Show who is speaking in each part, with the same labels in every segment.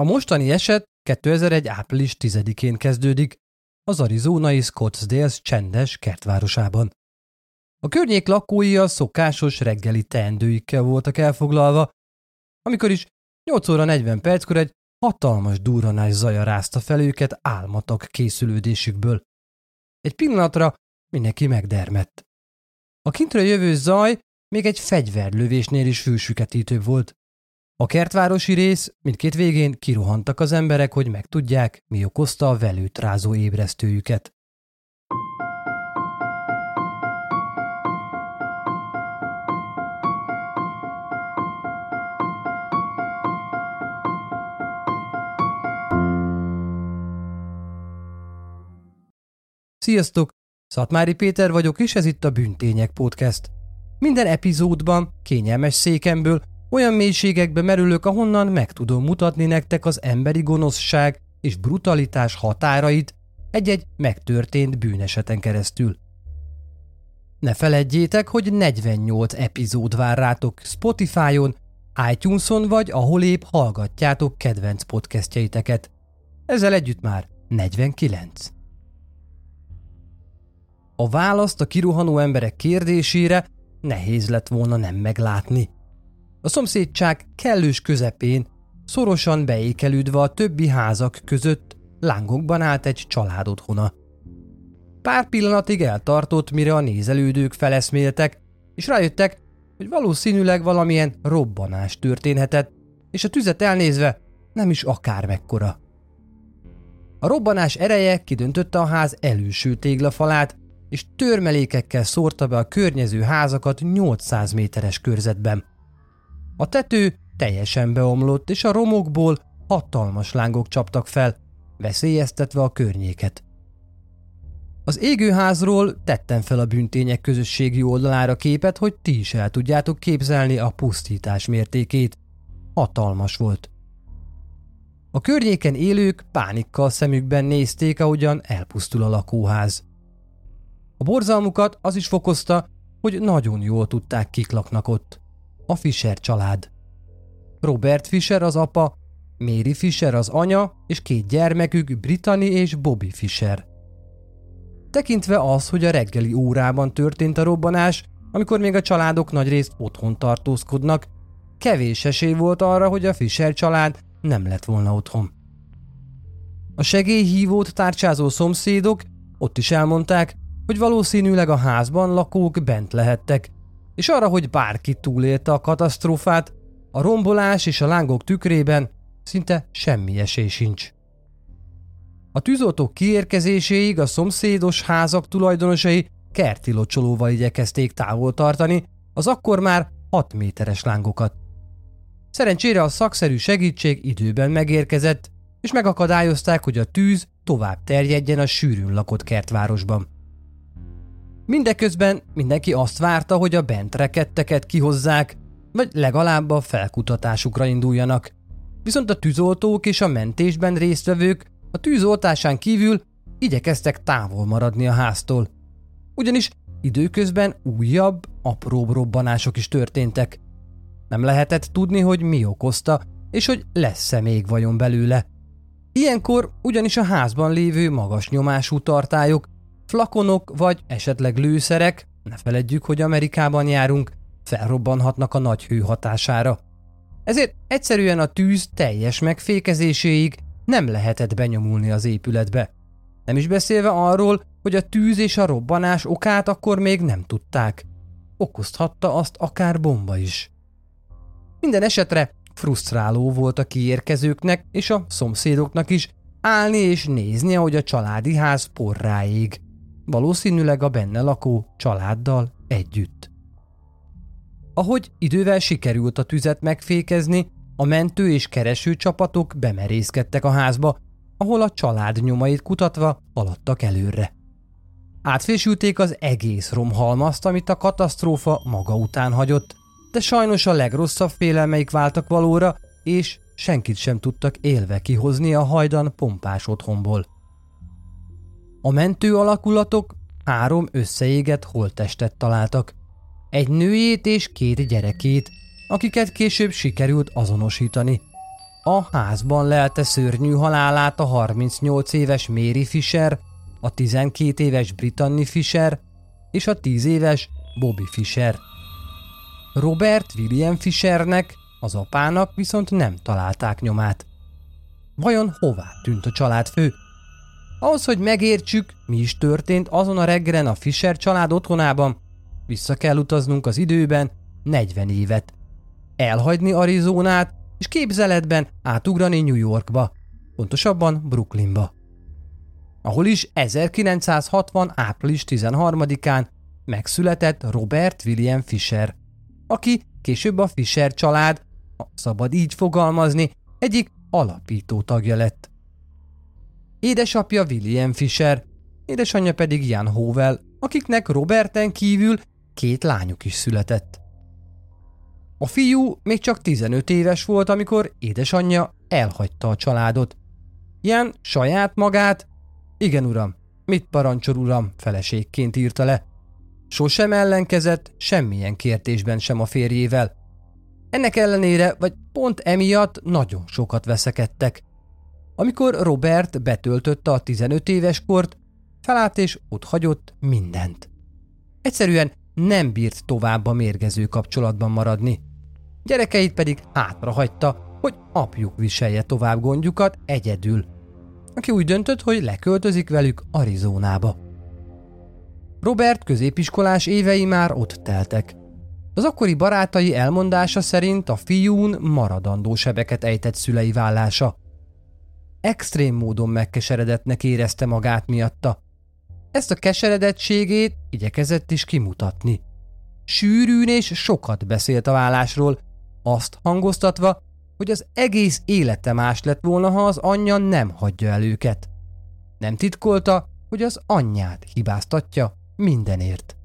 Speaker 1: A mostani eset 2001. április 10-én kezdődik, az arizonai Scottsdale csendes kertvárosában. A környék lakói a szokásos reggeli teendőikkel voltak elfoglalva, amikor is 8 óra 40 perckor egy hatalmas durranás zaja rázta fel őket álmatak készülődésükből. Egy pillanatra mindenki megdermett. A kintről jövő zaj még egy fegyverlövésnél is fülsüketítőbb volt. A kertvárosi rész mindkét végén kirohantak az emberek, hogy megtudják, mi okozta a velőt rázó ébresztőjüket. Sziasztok! Szatmári Péter vagyok, és ez itt a Bűntények Podcast. Minden epizódban, kényelmes székemből, olyan mélységekbe merülök, ahonnan meg tudom mutatni nektek az emberi gonoszság és brutalitás határait egy-egy megtörtént bűneseten keresztül. Ne feledjétek, hogy 48 epizód vár rátok Spotify-on, iTunes-on vagy ahol épp hallgatjátok kedvenc podcastjeiteket. Ezzel együtt már 49. A választ a kiruhanó emberek kérdésére nehéz lett volna nem meglátni. A szomszédság kellős közepén, szorosan beékelődve a többi házak között lángokban állt egy család otthona. Pár pillanatig eltartott, mire a nézelődők feleszméltek, és rájöttek, hogy valószínűleg valamilyen robbanás történhetett, és a tüzet elnézve nem is akár mekkora. A robbanás ereje kidöntötte a ház előső téglafalát, és törmelékekkel szórta be a környező házakat 800 méteres körzetben. A tető teljesen beomlott, és a romokból hatalmas lángok csaptak fel, veszélyeztetve a környéket. Az égőházról tettem fel a bűntények közösségi oldalára képet, hogy ti is el tudjátok képzelni a pusztítás mértékét. Hatalmas volt. A környéken élők pánikkal szemükben nézték, ahogyan elpusztul a lakóház. A borzalmukat az is fokozta, hogy nagyon jól tudták, kik laknak ott. A Fischer család. Robert Fischer az apa, Mary Fischer az anya, és két gyermekük Brittany és Bobby Fischer. Tekintve az, hogy a reggeli órában történt a robbanás, amikor még a családok nagyrészt otthon tartózkodnak, kevés esély volt arra, hogy a Fischer család nem lett volna otthon. A segélyhívót tárcsázó szomszédok ott is elmondták, hogy valószínűleg a házban lakók bent lehettek, és arra, hogy bárki túlélte a katasztrófát, a rombolás és a lángok tükrében szinte semmi esély sincs. A tűzoltók kiérkezéséig a szomszédos házak tulajdonosai kerti locsolóval igyekezték távol tartani az akkor már 6 méteres lángokat. Szerencsére a szakszerű segítség időben megérkezett, és megakadályozták, hogy a tűz tovább terjedjen a sűrűn lakott kertvárosban. Mindeközben mindenki azt várta, hogy a bent reketteket kihozzák, vagy legalább a felkutatásukra induljanak. Viszont a tűzoltók és a mentésben résztvevők a tűzoltásán kívül igyekeztek távol maradni a háztól. Ugyanis időközben újabb, apróbb robbanások is történtek. Nem lehetett tudni, hogy mi okozta, és hogy lesz-e még vajon belőle. Ilyenkor ugyanis a házban lévő magas nyomású tartályok Flakonok vagy esetleg lőszerek, ne feledjük, hogy Amerikában járunk, felrobbanhatnak a nagy hő hatására. Ezért egyszerűen a tűz teljes megfékezéséig nem lehetett benyomulni az épületbe. Nem is beszélve arról, hogy a tűz és a robbanás okát akkor még nem tudták. Okozhatta azt akár bomba is. Minden esetre frusztráló volt a kiérkezőknek és a szomszédoknak is állni és nézni, ahogy a családi ház porráig valószínűleg a benne lakó családdal együtt. Ahogy idővel sikerült a tüzet megfékezni, a mentő és kereső csapatok bemerészkedtek a házba, ahol a család nyomait kutatva haladtak előre. Átfésülték az egész romhalmazt, amit a katasztrófa maga után hagyott, de sajnos a legrosszabb félelmeik váltak valóra, és senkit sem tudtak élve kihozni a hajdan pompás otthonból. A mentő alakulatok három összeégett holttestet találtak. Egy nőjét és két gyerekét, akiket később sikerült azonosítani. a házban lelte szörnyű halálát a 38 éves Mary Fisher, a 12 éves Brittany Fisher és a 10 éves Bobby Fisher. Robert William Fishernek, az apának viszont nem találták nyomát. Vajon hová tűnt a családfő? Ahhoz, hogy megértsük, mi is történt azon a reggelen a Fisher család otthonában, vissza kell utaznunk az időben 40 évet. Elhagyni Arizonát, és képzeletben átugrani New Yorkba, pontosabban Brooklynba. Ahol is 1960. április 13-án megszületett Robert William Fisher, aki később a Fisher család, ha szabad így fogalmazni, egyik alapító tagja lett. Édesapja William Fisher, édesanyja pedig Jan Howell, akiknek Roberten kívül két lányuk is született. A fiú még csak 15 éves volt, amikor édesanyja elhagyta a családot. Jan saját magát, igen uram, mit parancsol uram, feleségként írta le. Sosem ellenkezett semmilyen kérdésben sem a férjével. Ennek ellenére, vagy pont emiatt nagyon sokat veszekedtek. Amikor Robert betöltötte a 15 éves kort, felállt és ott hagyott mindent. Egyszerűen nem bírt tovább a mérgező kapcsolatban maradni. Gyerekeit pedig hátra hagyta, hogy apjuk viselje tovább gondjukat egyedül, aki úgy döntött, hogy leköltözik velük Arizonába. Robert középiskolás évei már ott teltek. Az akkori barátai elmondása szerint a fiún maradandó sebeket ejtett szülei vállása. Extrém módon megkeseredetnek érezte magát miatta. Ezt a keseredettségét igyekezett is kimutatni. Sűrűn és sokat beszélt a vállásról, azt hangoztatva, hogy az egész élete más lett volna, ha az anyja nem hagyja el őket. Nem titkolta, hogy az anyját hibáztatja mindenért.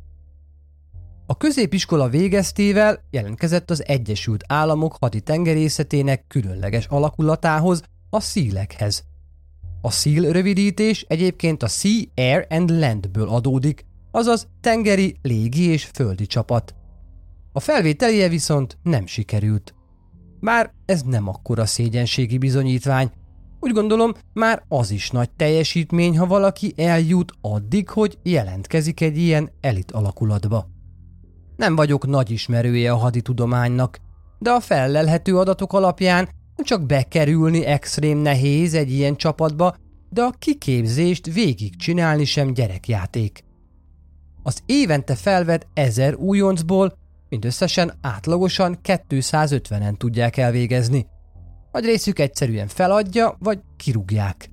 Speaker 1: A középiskola végeztével jelentkezett az Egyesült Államok haditengerészetének különleges alakulatához, a szílekhez. A szíl rövidítés egyébként a Sea, Air and Landből adódik, azaz tengeri, légi és földi csapat. A felvételie viszont nem sikerült. Bár ez nem akkora szégyenségi bizonyítvány, úgy gondolom, már az is nagy teljesítmény, ha valaki eljut addig, hogy jelentkezik egy ilyen elit alakulatba. Nem vagyok nagy ismerője a haditudománynak, de a fellelhető adatok alapján csak bekerülni extrém nehéz egy ilyen csapatba, de a kiképzést végig csinálni sem gyerekjáték. Az évente felvett ezer újoncból mindösszesen átlagosan 250-en tudják elvégezni. Vagy részük egyszerűen feladja, vagy kirúgják.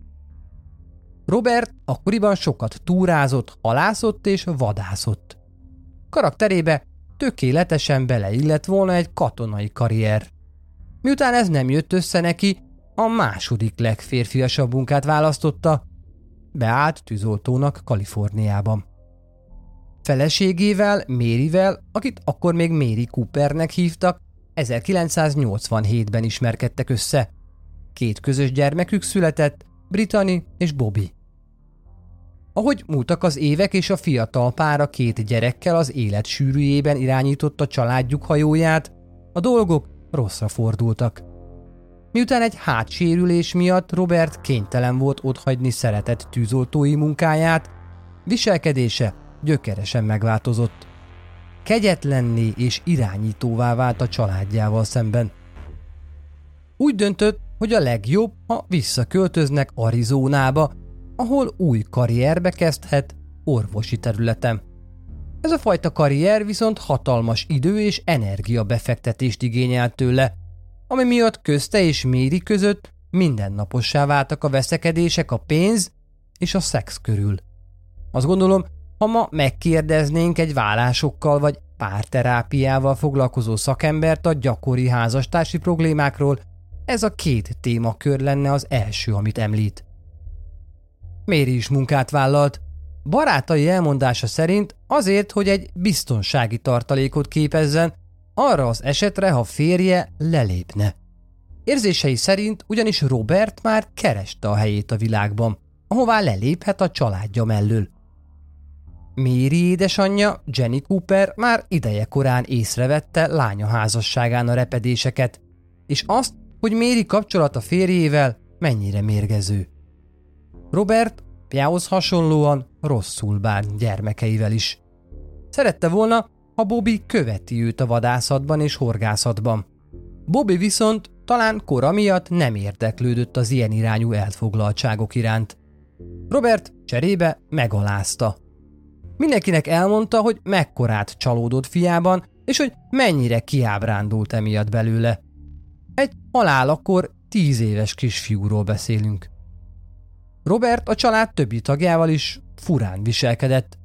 Speaker 1: Robert akkoriban sokat túrázott, halászott és vadászott. Karakterébe tökéletesen beleillett volna egy katonai karrier. Miután ez nem jött össze neki, a második legférfiasabb munkát választotta, beállt tűzoltónak Kaliforniában. Feleségével, Mérivel, akit akkor még Mary Coopernek hívtak, 1987-ben ismerkedtek össze. Két közös gyermekük született, Brittany és Bobby. Ahogy múltak az évek és a fiatal pára két gyerekkel az élet sűrűjében irányította családjuk hajóját, a dolgok rosszra fordultak. Miután egy hátsérülés miatt Robert kénytelen volt otthagyni szeretett tűzoltói munkáját, viselkedése gyökeresen megváltozott. Kegyetlenné és irányítóvá vált a családjával szemben. Úgy döntött, hogy a legjobb, ha visszaköltöznek Arizonába, ahol új karrierbe kezdhet orvosi területen. Ez a fajta karrier viszont hatalmas idő és energia befektetést igényelt tőle, ami miatt közte és Méri között mindennapossá váltak a veszekedések a pénz és a szex körül. Azt gondolom, ha ma megkérdeznénk egy vállásokkal vagy párterápiával foglalkozó szakembert a gyakori házastársi problémákról, ez a két témakör lenne az első, amit említ. Méri is munkát vállalt. Barátai elmondása szerint azért, hogy egy biztonsági tartalékot képezzen, arra az esetre, ha férje lelépne. Érzései szerint ugyanis Robert már kereste a helyét a világban, ahová leléphet a családja mellől. Méri édesanyja, Jenny Cooper már ideje korán észrevette lánya házasságán a repedéseket, és azt, hogy Méri kapcsolata férjével mennyire mérgező. Robert Piához hasonlóan rosszul bán gyermekeivel is. Szerette volna, ha Bobby követi őt a vadászatban és horgászatban. Bobby viszont talán kora miatt nem érdeklődött az ilyen irányú elfoglaltságok iránt. Robert cserébe megalázta. Mindenkinek elmondta, hogy mekkorát csalódott fiában, és hogy mennyire kiábrándult emiatt belőle. Egy halálakor tíz éves kisfiúról beszélünk. Robert a család többi tagjával is furán viselkedett.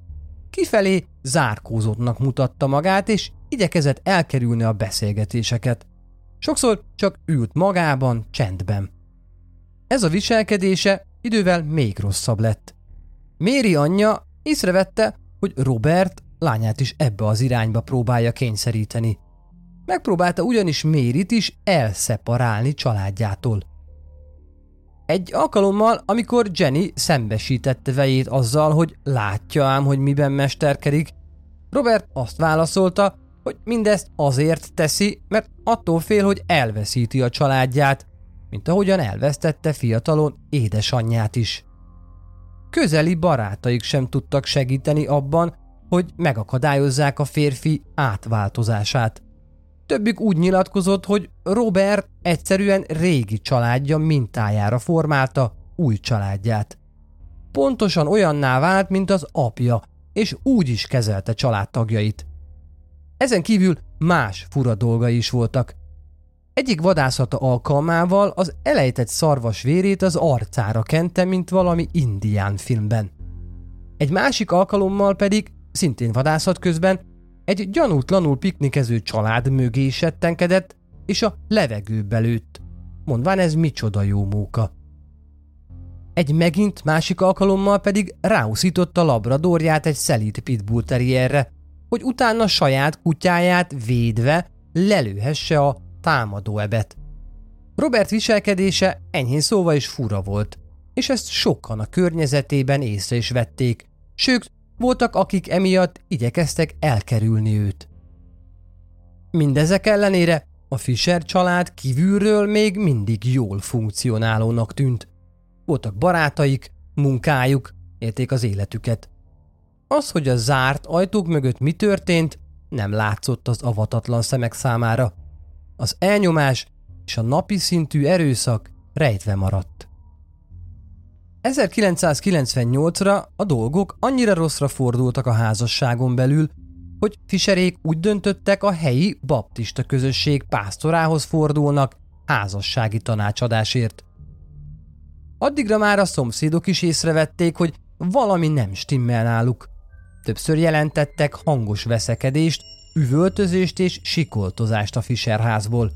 Speaker 1: Kifelé zárkózottnak mutatta magát, és igyekezett elkerülni a beszélgetéseket. Sokszor csak ült magában, csendben. Ez a viselkedése idővel még rosszabb lett. Méri anyja észrevette, hogy Robert lányát is ebbe az irányba próbálja kényszeríteni. Megpróbálta ugyanis Mérit is elszeparálni családjától. Egy alkalommal, amikor Jenny szembesítette vejét azzal, hogy látja ám, hogy miben mesterkedik, Robert azt válaszolta, hogy mindezt azért teszi, mert attól fél, hogy elveszíti a családját, mint ahogyan elvesztette fiatalon édesanyját is. Közeli barátaik sem tudtak segíteni abban, hogy megakadályozzák a férfi átváltozását. Többük úgy nyilatkozott, hogy Robert egyszerűen régi családja mintájára formálta új családját. Pontosan olyanná vált, mint az apja, és úgy is kezelte családtagjait. Ezen kívül más fura dolgai is voltak. Egyik vadászata alkalmával az elejtett szarvas vérét az arcára kente, mint valami indián filmben. Egy másik alkalommal pedig, szintén vadászat közben, egy gyanútlanul piknikező család mögé settenkedett, és a levegőbe lőtt, mondván ez micsoda jó móka. Egy megint másik alkalommal pedig ráuszította labradorját egy szelít pitbull terrierre, hogy utána saját kutyáját védve lelőhesse a támadóebet. Robert viselkedése enyhén szóval is fura volt, és ezt sokan a környezetében észre is vették, sőt, voltak, akik emiatt igyekeztek elkerülni őt. Mindezek ellenére a Fischer család kívülről még mindig jól funkcionálónak tűnt. Voltak barátaik, munkájuk, élték az életüket. Az, hogy a zárt ajtók mögött mi történt, nem látszott az avatatlan szemek számára. Az elnyomás és a napi szintű erőszak rejtve maradt. 1998-ra a dolgok annyira rosszra fordultak a házasságon belül, hogy Fischerék úgy döntöttek a helyi baptista közösség pásztorához fordulnak házassági tanácsadásért. Addigra már a szomszédok is észrevették, hogy valami nem stimmel náluk. Többször jelentettek hangos veszekedést, üvöltözést és sikoltozást a Fischer házból.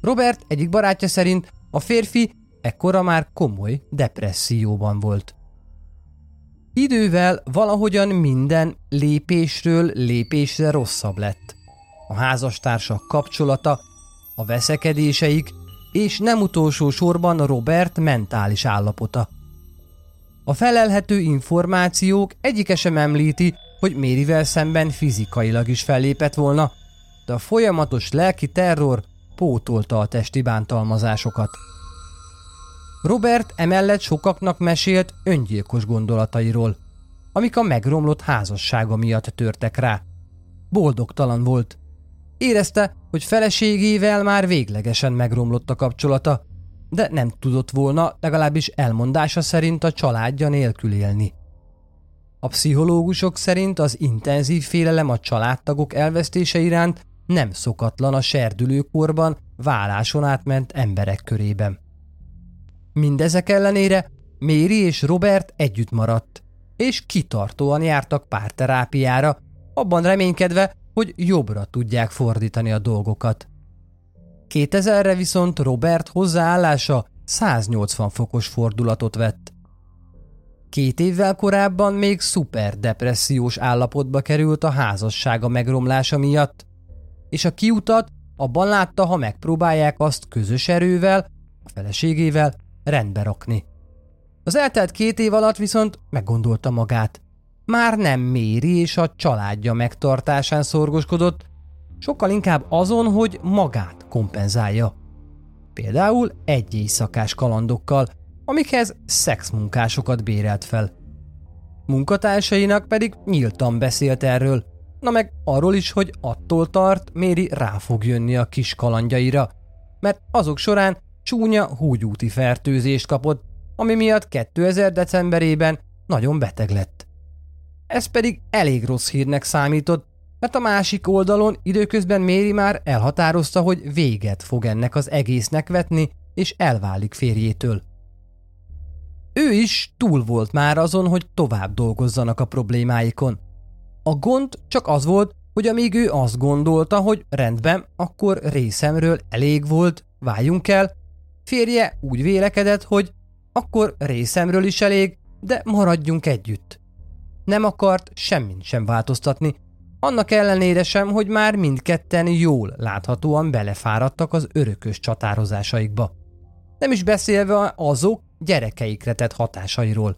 Speaker 1: Robert egyik barátja szerint a férfi ekkora már komoly depresszióban volt. Idővel valahogyan minden lépésről lépésre rosszabb lett. A házastársak kapcsolata, a veszekedéseik, és nem utolsó sorban Robert mentális állapota. A felelhető információk egyike sem említi, hogy Mérivel szemben fizikailag is fellépett volna, de a folyamatos lelki terror pótolta a testi bántalmazásokat. Robert emellett sokaknak mesélt öngyilkos gondolatairól, amik a megromlott házassága miatt törtek rá. Boldogtalan volt. Érezte, hogy feleségével már véglegesen megromlott a kapcsolata, de nem tudott volna legalábbis elmondása szerint a családja nélkül élni. A pszichológusok szerint az intenzív félelem a családtagok elvesztése iránt nem szokatlan a serdülőkorban válláson átment emberek körében. Mindezek ellenére Méri és Robert együtt maradt, és kitartóan jártak párterápiára, abban reménykedve, hogy jobbra tudják fordítani a dolgokat. 2000-re viszont Robert hozzáállása 180 fokos fordulatot vett. Két évvel korábban még szuperdepressziós állapotba került a házassága megromlása miatt, és a kiutat abban látta, ha megpróbálják azt közös erővel, a feleségével rendbe rakni. Az eltelt két év alatt viszont meggondolta magát. Már nem méri és a családja megtartásán szorgoskodott, sokkal inkább azon, hogy magát kompenzálja. például egy éjszakás kalandokkal, amikhez szexmunkásokat bérelt fel. Munkatársainak pedig nyíltan beszélt erről, na meg arról is, hogy attól tart, Méri rá fog jönni a kis kalandjaira, mert azok során csúnya húgyúti fertőzést kapott, ami miatt 2000 decemberében nagyon beteg lett. Ez pedig elég rossz hírnek számított, mert a másik oldalon időközben Méri már elhatározta, hogy véget fog ennek az egésznek vetni, és elválik férjétől. Ő is túl volt már azon, hogy tovább dolgozzanak a problémáikon. A gond csak az volt, hogy amíg ő azt gondolta, hogy rendben, akkor részemről elég volt, váljunk el, férje úgy vélekedett, hogy akkor részemről is elég, de maradjunk együtt. Nem akart semmit sem változtatni, annak ellenére sem, hogy már mindketten jól láthatóan belefáradtak az örökös csatározásaikba. Nem is beszélve azok gyerekeikre tett hatásairól.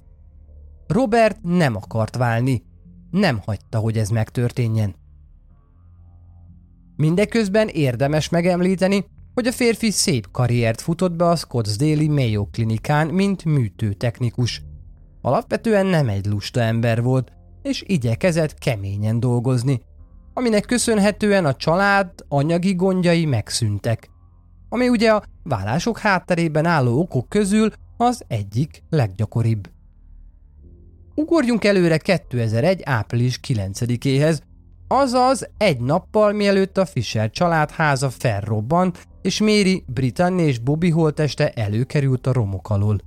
Speaker 1: Robert nem akart válni, nem hagyta, hogy ez megtörténjen. Mindeközben érdemes megemlíteni, hogy a férfi szép karriert futott be a Scottsdale Mayo klinikán, mint műtőtechnikus. Alapvetően nem egy lusta ember volt, és igyekezett keményen dolgozni, aminek köszönhetően a család anyagi gondjai megszűntek, ami ugye a vállások hátterében álló okok közül az egyik leggyakoribb. Ugorjunk előre 2001. április 9-éhez, azaz egy nappal mielőtt a Fisher család háza felrobbant, és Mary, Britannia és Bobby holteste előkerült a romok alól.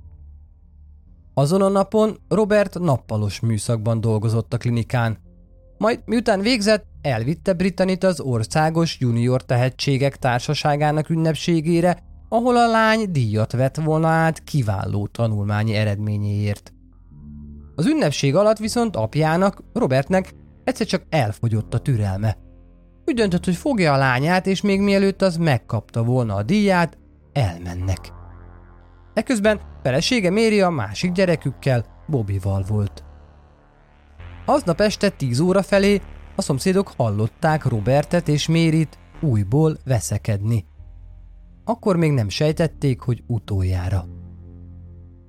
Speaker 1: Azon a napon Robert nappalos műszakban dolgozott a klinikán. Majd miután végzett, elvitte Britanit az országos junior tehetségek társaságának ünnepségére, ahol a lány díjat vett volna át kiváló tanulmányi eredményéért. Az ünnepség alatt viszont apjának, Robertnek egyszer csak elfogyott a türelme. Úgy döntött, hogy fogja a lányát, és még mielőtt az megkapta volna a díját, elmennek. Eközben felesége Méri a másik gyerekükkel, Bobival volt. Aznap este 10 óra felé a szomszédok hallották Robertet és Mérit újból veszekedni. Akkor még nem sejtették, hogy utoljára.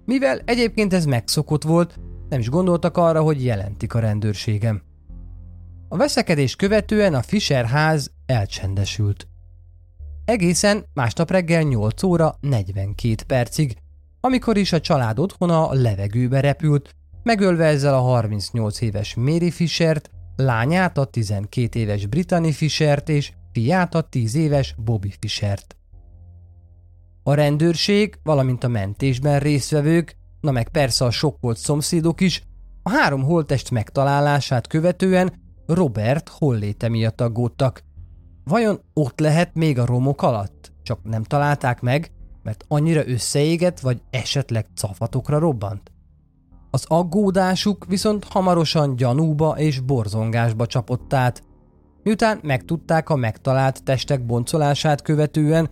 Speaker 1: Mivel egyébként ez megszokott volt, nem is gondoltak arra, hogy jelentik a rendőrségem. A veszekedés követően a Fischer ház elcsendesült. Egészen másnap reggel 8 óra 42 percig, amikor is a család otthona a levegőbe repült, megölve ezzel a 38 éves Mary Fischert, lányát a 12 éves Brittany Fischert és fiát a 10 éves Bobby Fischert. A rendőrség, valamint a mentésben résztvevők, na meg persze a sok volt szomszédok is, a három holtest megtalálását követően Robert holléte miatt aggódtak. Vajon ott lehet még a romok alatt? Csak nem találták meg, mert annyira összeégett, vagy esetleg cafatokra robbant? Az aggódásuk viszont hamarosan gyanúba és borzongásba csapott át, miután megtudták a megtalált testek boncolását követően,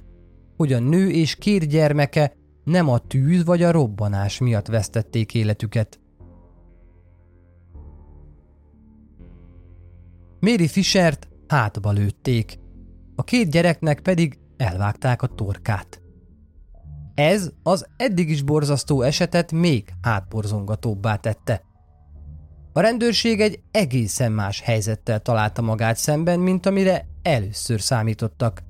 Speaker 1: hogy a nő és két gyermeke nem a tűz vagy a robbanás miatt vesztették életüket. Mary Fischert hátba lőtték, a két gyereknek pedig elvágták a torkát. Ez az eddig is borzasztó esetet még hátborzongatóbbá tette. A rendőrség egy egészen más helyzettel találta magát szemben, mint amire először számítottak.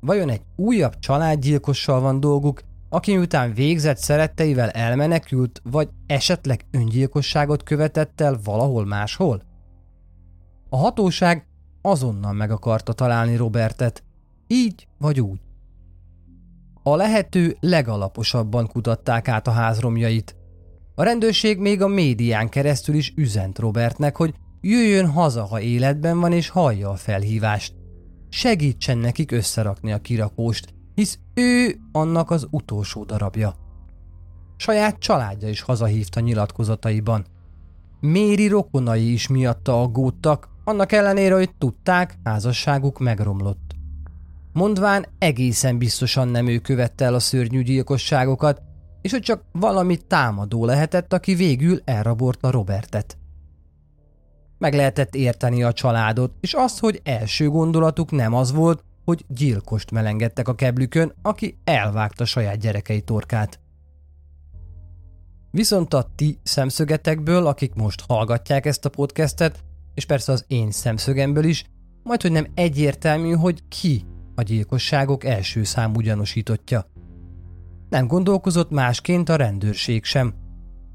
Speaker 1: Vajon egy újabb családgyilkossal van dolguk, aki miután végzett szeretteivel elmenekült, vagy esetleg öngyilkosságot követett el valahol máshol? A hatóság azonnal meg akarta találni Robertet, így vagy úgy. A lehető legalaposabban kutatták át a házromjait. A rendőrség még a médián keresztül is üzent Robertnek, hogy jöjjön haza, ha életben van és hallja a felhívást. Segítsen nekik összerakni a kirakóst, hisz ő annak az utolsó darabja. Saját családja is hazahívta nyilatkozataiban. Méri rokonai is miatta aggódtak, annak ellenére, hogy tudták, házasságuk megromlott. Mondván egészen biztosan nem ő követte el a szörnyű gyilkosságokat, és hogy csak valami támadó lehetett, aki végül elrabolta Robertet. Meg lehetett érteni a családot, és azt, hogy első gondolatuk nem az volt, hogy gyilkost melengedtek a keblükön, aki elvágta saját gyerekei torkát. Viszont a ti szemszögetekből, akik most hallgatják ezt a podcastet, és persze az én szemszögemből is, majd hogy nem egyértelmű, hogy ki a gyilkosságok első számú gyanúsítottja. Nem gondolkozott másként a rendőrség sem.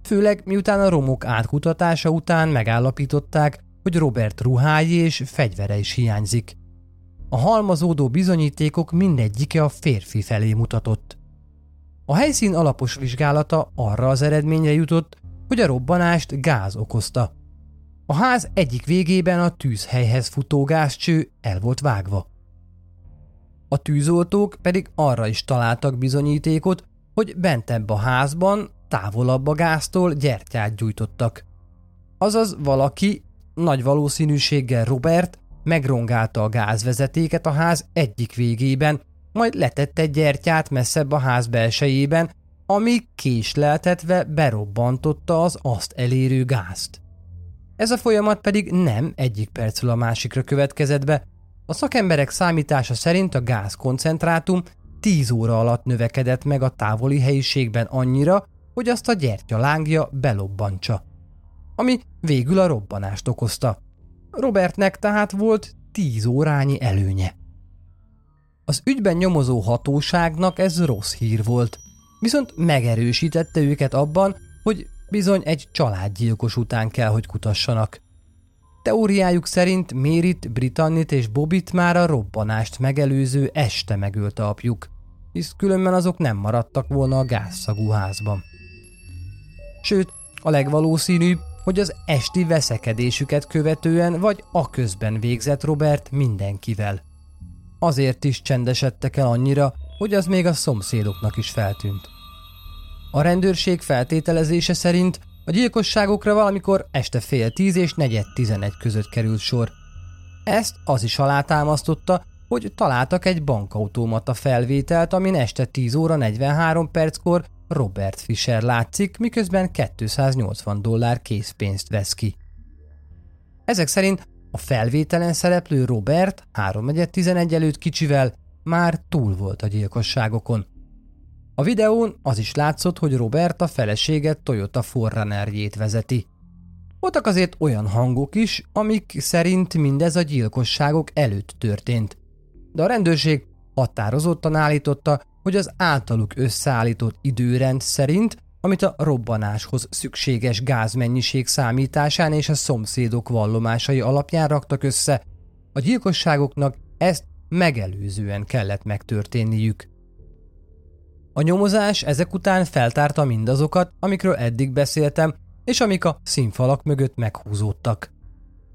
Speaker 1: Főleg miután a romok átkutatása után megállapították, hogy Robert ruhái és fegyvere is hiányzik. A halmazódó bizonyítékok mindegyike a férfi felé mutatott. A helyszín alapos vizsgálata arra az eredményre jutott, hogy a robbanást gáz okozta. A ház egyik végében a tűzhelyhez futó gázcső el volt vágva. A tűzoltók pedig arra is találtak bizonyítékot, hogy bentebb a házban, távolabb a gáztól gyertyát gyújtottak. Azaz valaki, nagy valószínűséggel Robert, megrongálta a gázvezetéket a ház egyik végében, majd letette egy gyertyát messzebb a ház belsejében, ami késleltetve berobbantotta az azt elérő gázt. Ez a folyamat pedig nem egyik percről a másikra következett be. A szakemberek számítása szerint a gáz koncentrátum 10 óra alatt növekedett meg a távoli helyiségben annyira, hogy azt a gyertya lángja belobbantsa. Ami végül a robbanást okozta. Robertnek tehát volt 10 órányi előnye. Az ügyben nyomozó hatóságnak ez rossz hír volt, viszont megerősítette őket abban, hogy bizony egy családgyilkos után kell, hogy kutassanak. Teóriájuk szerint Mérit, Britannit és Bobit már a robbanást megelőző este megölte apjuk, hisz különben azok nem maradtak volna a gázszagú házban. Sőt, a legvalószínűbb, hogy az esti veszekedésüket követően vagy a közben végzett Robert mindenkivel. Azért is csendesedtek el annyira, hogy az még a szomszédoknak is feltűnt. A rendőrség feltételezése szerint a gyilkosságokra valamikor este fél tíz és negyed tizenegy között került sor. Ezt az is alátámasztotta, hogy találtak egy bankautomata felvételt, amin este 10 óra 43 perckor Robert Fischer látszik, miközben 280 dollár készpénzt vesz ki. Ezek szerint a felvételen szereplő Robert 3.11 előtt kicsivel már túl volt a gyilkosságokon. A videón az is látszott, hogy Robert a feleséget Toyota Forrunnerjét vezeti. Voltak azért olyan hangok is, amik szerint mindez a gyilkosságok előtt történt. De a rendőrség határozottan állította, hogy az általuk összeállított időrend szerint, amit a robbanáshoz szükséges gázmennyiség számításán és a szomszédok vallomásai alapján raktak össze, a gyilkosságoknak ezt megelőzően kellett megtörténniük. A nyomozás ezek után feltárta mindazokat, amikről eddig beszéltem, és amik a színfalak mögött meghúzódtak.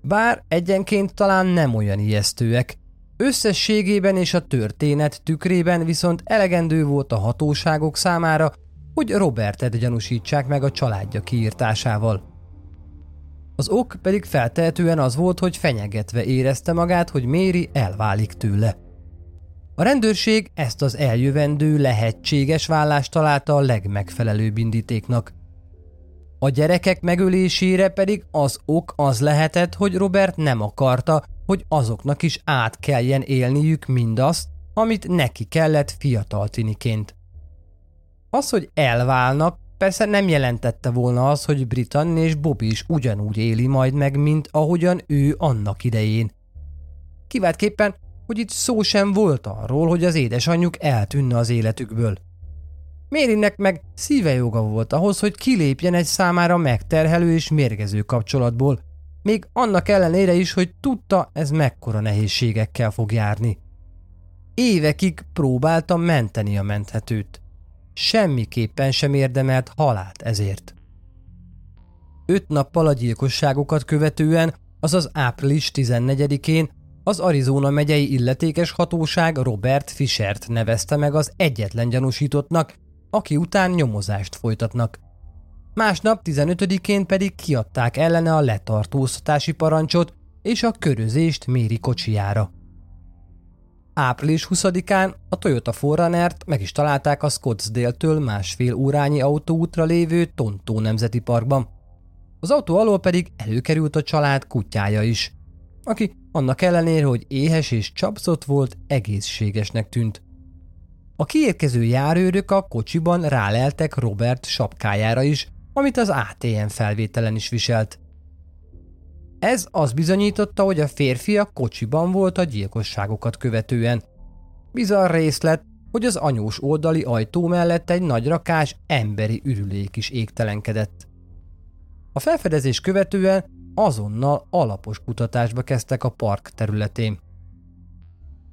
Speaker 1: Bár egyenként talán nem olyan ijesztőek, összességében és a történet tükrében viszont elegendő volt a hatóságok számára, hogy Robertet gyanúsítsák meg a családja kiírtásával. Az ok pedig feltehetően az volt, hogy fenyegetve érezte magát, hogy Méri elválik tőle. A rendőrség ezt az eljövendő lehetséges vállást találta a legmegfelelőbb indítéknak. A gyerekek megölésére pedig az ok az lehetett, hogy Robert nem akarta, hogy azoknak is át kelljen élniük mindazt, amit neki kellett fiatal tiniként. Az, hogy elválnak, persze nem jelentette volna az, hogy Britann és Bobby is ugyanúgy éli majd meg, mint ahogyan ő annak idején. Kiváltképpen hogy itt szó sem volt arról, hogy az édesanyjuk eltűnne az életükből. Mérinek meg szíve joga volt ahhoz, hogy kilépjen egy számára megterhelő és mérgező kapcsolatból, még annak ellenére is, hogy tudta, ez mekkora nehézségekkel fog járni. Évekig próbáltam menteni a menthetőt. Semmiképpen sem érdemelt halált ezért. Öt nappal a gyilkosságokat követően, azaz április 14-én az Arizona megyei illetékes hatóság Robert Fischert nevezte meg az egyetlen gyanúsítottnak, aki után nyomozást folytatnak. Másnap 15-én pedig kiadták ellene a letartóztatási parancsot és a körözést Méri kocsijára. Április 20-án a Toyota Forunnert meg is találták a Scottsdale-től másfél órányi autóútra lévő Tontó Nemzeti Parkban. Az autó alól pedig előkerült a család kutyája is, aki annak ellenére, hogy éhes és csapszott volt, egészségesnek tűnt. A kiérkező járőrök a kocsiban ráleltek Robert sapkájára is, amit az ATM felvételen is viselt. Ez az bizonyította, hogy a férfi a kocsiban volt a gyilkosságokat követően. Bizarr részlet, hogy az anyós oldali ajtó mellett egy nagy rakás emberi ürülék is égtelenkedett. A felfedezés követően azonnal alapos kutatásba kezdtek a park területén.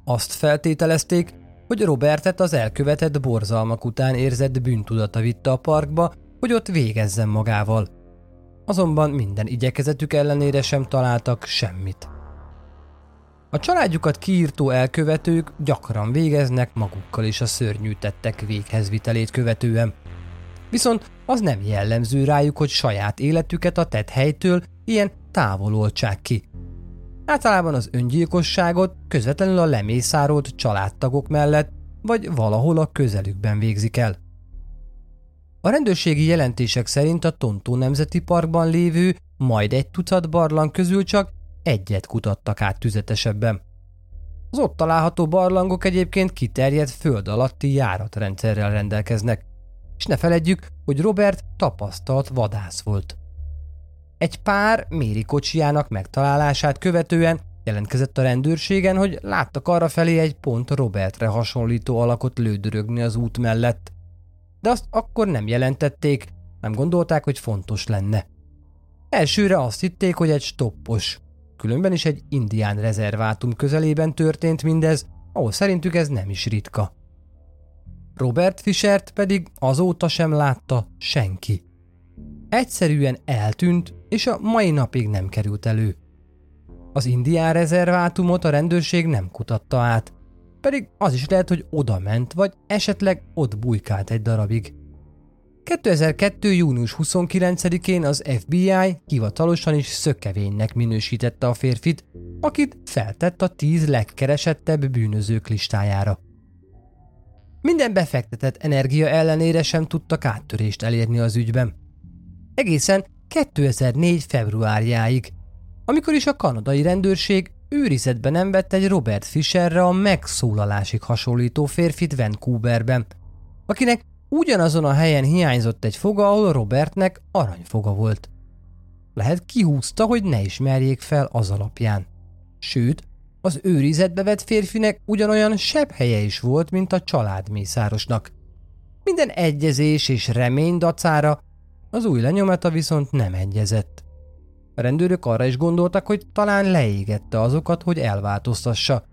Speaker 1: Azt feltételezték, hogy Robertet az elkövetett borzalmak után érzett bűntudata vitte a parkba, hogy ott végezzen magával. Azonban minden igyekezetük ellenére sem találtak semmit. A családjukat kiírtó elkövetők gyakran végeznek magukkal is a szörnyű tettek véghezvitelét követően. Viszont az nem jellemző rájuk, hogy saját életüket a tett helytől ilyen távololtsák ki. Általában az öngyilkosságot közvetlenül a lemészárolt családtagok mellett vagy valahol a közelükben végzik el. A rendőrségi jelentések szerint a Tontó Nemzeti Parkban lévő majd egy tucat barlang közül csak egyet kutattak át tüzetesebben. Az ott található barlangok egyébként kiterjedt föld alatti járatrendszerrel rendelkeznek, és ne feledjük, hogy Robert tapasztalt vadász volt. Egy pár Méri kocsijának megtalálását követően jelentkezett a rendőrségen, hogy láttak arra felé egy pont Robertre hasonlító alakot lődörögni az út mellett. De azt akkor nem jelentették, nem gondolták, hogy fontos lenne. Elsőre azt hitték, hogy egy stoppos, különben is egy indián rezervátum közelében történt mindez, ahol szerintük ez nem is ritka. Robert Fischert pedig azóta sem látta senki. Egyszerűen eltűnt, és a mai napig nem került elő. Az indián rezervátumot a rendőrség nem kutatta át, pedig az is lehet, hogy oda ment, vagy esetleg ott bujkált egy darabig. 2002. június 29-én az FBI hivatalosan is szökevénynek minősítette a férfit, akit feltett a tíz legkeresettebb bűnözők listájára. Minden befektetett energia ellenére sem tudtak áttörést elérni az ügyben. Egészen 2004. februárjáig, amikor is a kanadai rendőrség őrizetbe nem vett egy Robert Fisherre a megszólalásig hasonlító férfit Vancouverben, akinek ugyanazon a helyen hiányzott egy foga, ahol Robertnek aranyfoga volt. Lehet kihúzta, hogy ne ismerjék fel az alapján. Sőt, az őrizetbe vett férfinek ugyanolyan sebb helye is volt, mint a családmészárosnak. Minden egyezés és remény dacára az új lenyomata viszont nem egyezett. A rendőrök arra is gondoltak, hogy talán leégette azokat, hogy elváltoztassa,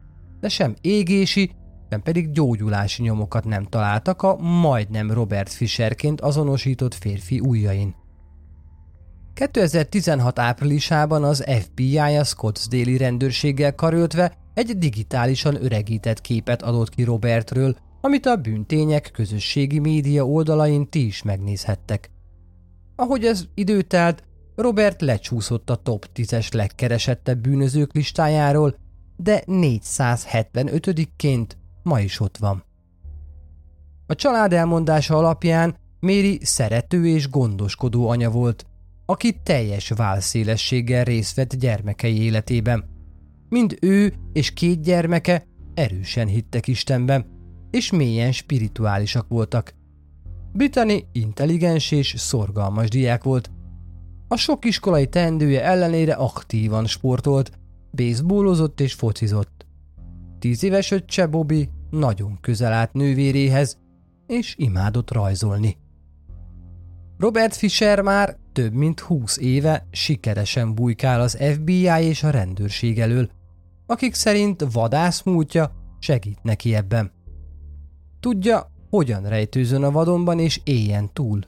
Speaker 1: de sem égési, sem pedig gyógyulási nyomokat nem találtak a majdnem Robert Fisherként azonosított férfi ujjain. 2016 áprilisában az FBI a Scottsdale rendőrséggel karöltve egy digitálisan öregített képet adott ki Robertről, amit a bűntények közösségi média oldalain ti is megnézhettek. Ahogy ez időtelt, Robert lecsúszott a top 10-es legkeresettebb bűnözők listájáról, de 475-ként ma is ott van. A család elmondása alapján Méri szerető és gondoskodó anya volt, aki teljes válszélességgel részt vett gyermekei életében. Mind ő és két gyermeke erősen hittek Istenben, és mélyen spirituálisak voltak. Brittany intelligens és szorgalmas diák volt. A sok iskolai teendője ellenére aktívan sportolt, baseballozott és focizott. Tíz éves öccse Bobby nagyon közel állt nővéréhez, és imádott rajzolni. Robert Fisher már több mint húsz éve sikeresen bujkál az FBI és a rendőrség elől, akik szerint vadászmúltja segít neki ebben. Tudja, hogyan rejtőzön a vadonban és éljen túl.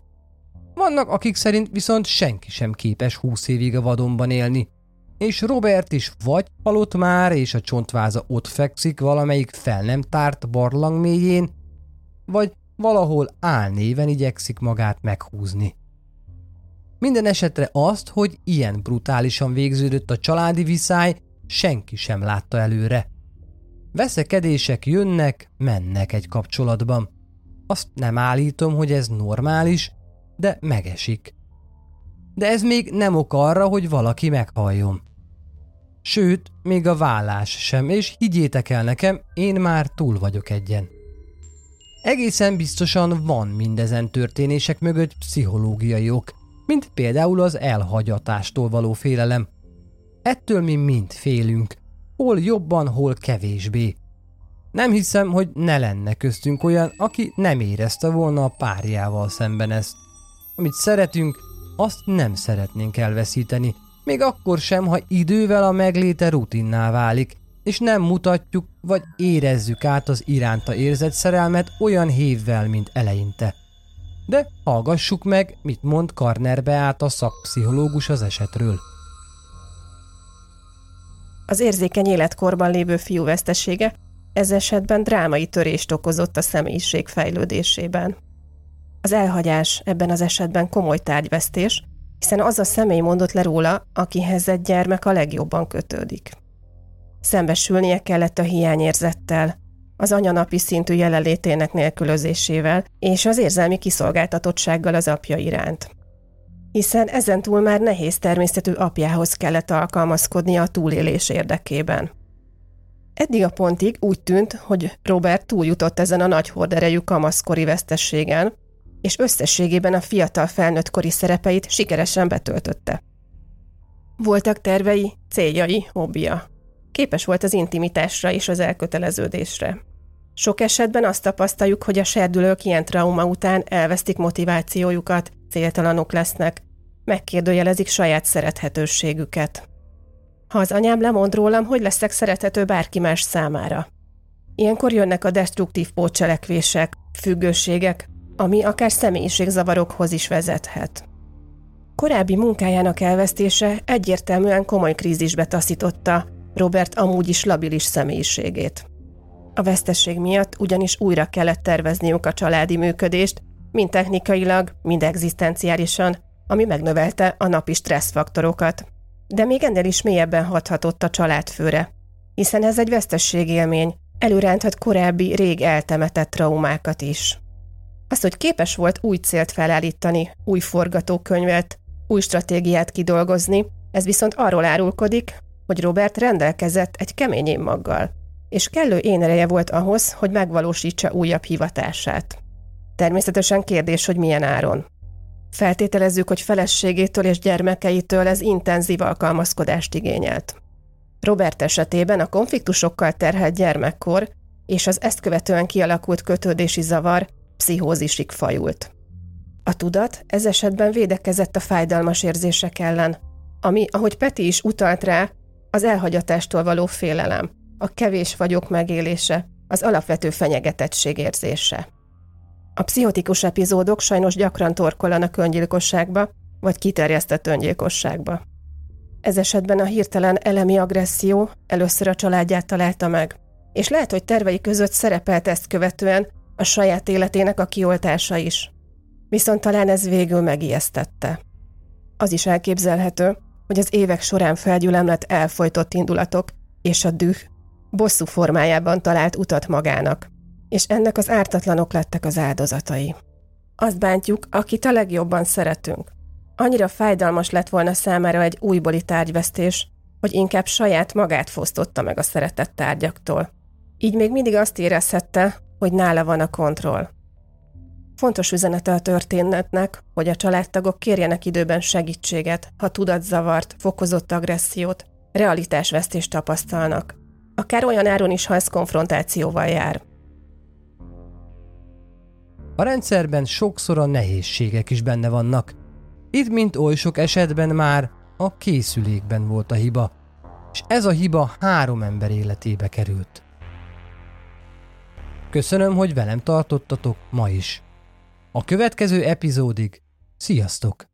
Speaker 1: Vannak, akik szerint viszont senki sem képes húsz évig a vadonban élni, és Robert is vagy halott már, és a csontváza ott fekszik valamelyik fel nem tárt barlang mélyén, vagy valahol álnéven igyekszik magát meghúzni. Minden esetre azt, hogy ilyen brutálisan végződött a családi viszály, senki sem látta előre. Veszekedések jönnek, mennek egy kapcsolatban. Azt nem állítom, hogy ez normális, de megesik. De ez még nem ok arra, hogy valaki meghalljon. Sőt, még a vállás sem, és higgyétek el nekem, én már túl vagyok egyen. Egészen biztosan van mindezen történések mögött pszichológiai ok, mint például az elhagyatástól való félelem. Ettől mi mind félünk, hol jobban, hol kevésbé. Nem hiszem, hogy ne lenne köztünk olyan, aki nem érezte volna a párjával szemben ezt. Amit szeretünk, azt nem szeretnénk elveszíteni, még akkor sem, ha idővel a megléte rutinná válik, és nem mutatjuk vagy érezzük át az iránta érzett szerelmet olyan hévvel, mint eleinte. De hallgassuk meg, mit mond Karner át a szakpszichológus az esetről.
Speaker 2: Az érzékeny életkorban lévő fiú vesztesége ez esetben drámai törést okozott a személyiség fejlődésében. Az elhagyás ebben az esetben komoly tárgyvesztés, hiszen az a személy mondott le róla, akihez egy gyermek a legjobban kötődik. Szembesülnie kellett a hiányérzettel, az anyanapi szintű jelenlétének nélkülözésével és az érzelmi kiszolgáltatottsággal az apja iránt. Hiszen ezentúl már nehéz természetű apjához kellett alkalmazkodnia a túlélés érdekében. Eddig a pontig úgy tűnt, hogy Robert túljutott ezen a nagy horderejű kamaszkori vesztességen, és összességében a fiatal felnőttkori szerepeit sikeresen betöltötte. Voltak tervei, céljai, hobbija. Képes volt az intimitásra és az elköteleződésre. Sok esetben azt tapasztaljuk, hogy a serdülők ilyen trauma után elvesztik motivációjukat, céltalanok lesznek, megkérdőjelezik saját szerethetőségüket. Ha az anyám lemond rólam, hogy leszek szerethető bárki más számára. Ilyenkor jönnek a destruktív pótcselekvések, függőségek, ami akár személyiségzavarokhoz is vezethet. Korábbi munkájának elvesztése egyértelműen komoly krízisbe taszította Robert amúgy is labilis személyiségét. A vesztesség miatt ugyanis újra kellett tervezniük a családi működést, mind technikailag, mind egzisztenciálisan, ami megnövelte a napi stresszfaktorokat. De még ennél is mélyebben hathatott a családfőre, hiszen ez egy vesztességélmény, előránthat korábbi, rég eltemetett traumákat is. Az, hogy képes volt új célt felállítani, új forgatókönyvet, új stratégiát kidolgozni, ez viszont arról árulkodik, hogy Robert rendelkezett egy kemény énmaggal, és kellő énereje volt ahhoz, hogy megvalósítsa újabb hivatását. Természetesen kérdés, hogy milyen áron. Feltételezzük, hogy feleségétől és gyermekeitől ez intenzív alkalmazkodást igényelt. Robert esetében a konfliktusokkal terhelt gyermekkor és az ezt követően kialakult kötődési zavar pszichózisig fajult. A tudat ez esetben védekezett a fájdalmas érzések ellen, ami, ahogy Peti is utalt rá, az elhagyatástól való félelem, a kevés vagyok megélése, az alapvető fenyegetettség érzése. A pszichotikus epizódok sajnos gyakran torkolanak öngyilkosságba, vagy kiterjesztett öngyilkosságba. Ez esetben a hirtelen elemi agresszió először a családját találta meg, és lehet, hogy tervei között szerepelt ezt követően a saját életének a kioltása is. Viszont talán ez végül megijesztette. Az is elképzelhető, hogy az évek során felgyülemlett elfolytott indulatok és a düh bosszú formájában talált utat magának, és ennek az ártatlanok lettek az áldozatai. Azt bántjuk, akit a legjobban szeretünk. Annyira fájdalmas lett volna számára egy újbóli tárgyvesztés, hogy inkább saját magát fosztotta meg a szeretett tárgyaktól. Így még mindig azt érezhette, hogy nála van a kontroll. Fontos üzenete a történetnek, hogy a családtagok kérjenek időben segítséget, ha tudatzavart, fokozott agressziót, realitásvesztést tapasztalnak. Akár olyan áron is, ha ez konfrontációval jár.
Speaker 1: A rendszerben sokszor a nehézségek is benne vannak. Itt, mint oly sok esetben már a készülékben volt a hiba, és ez a hiba három ember életébe került. Köszönöm, hogy velem tartottatok ma is. A következő epizódig sziasztok!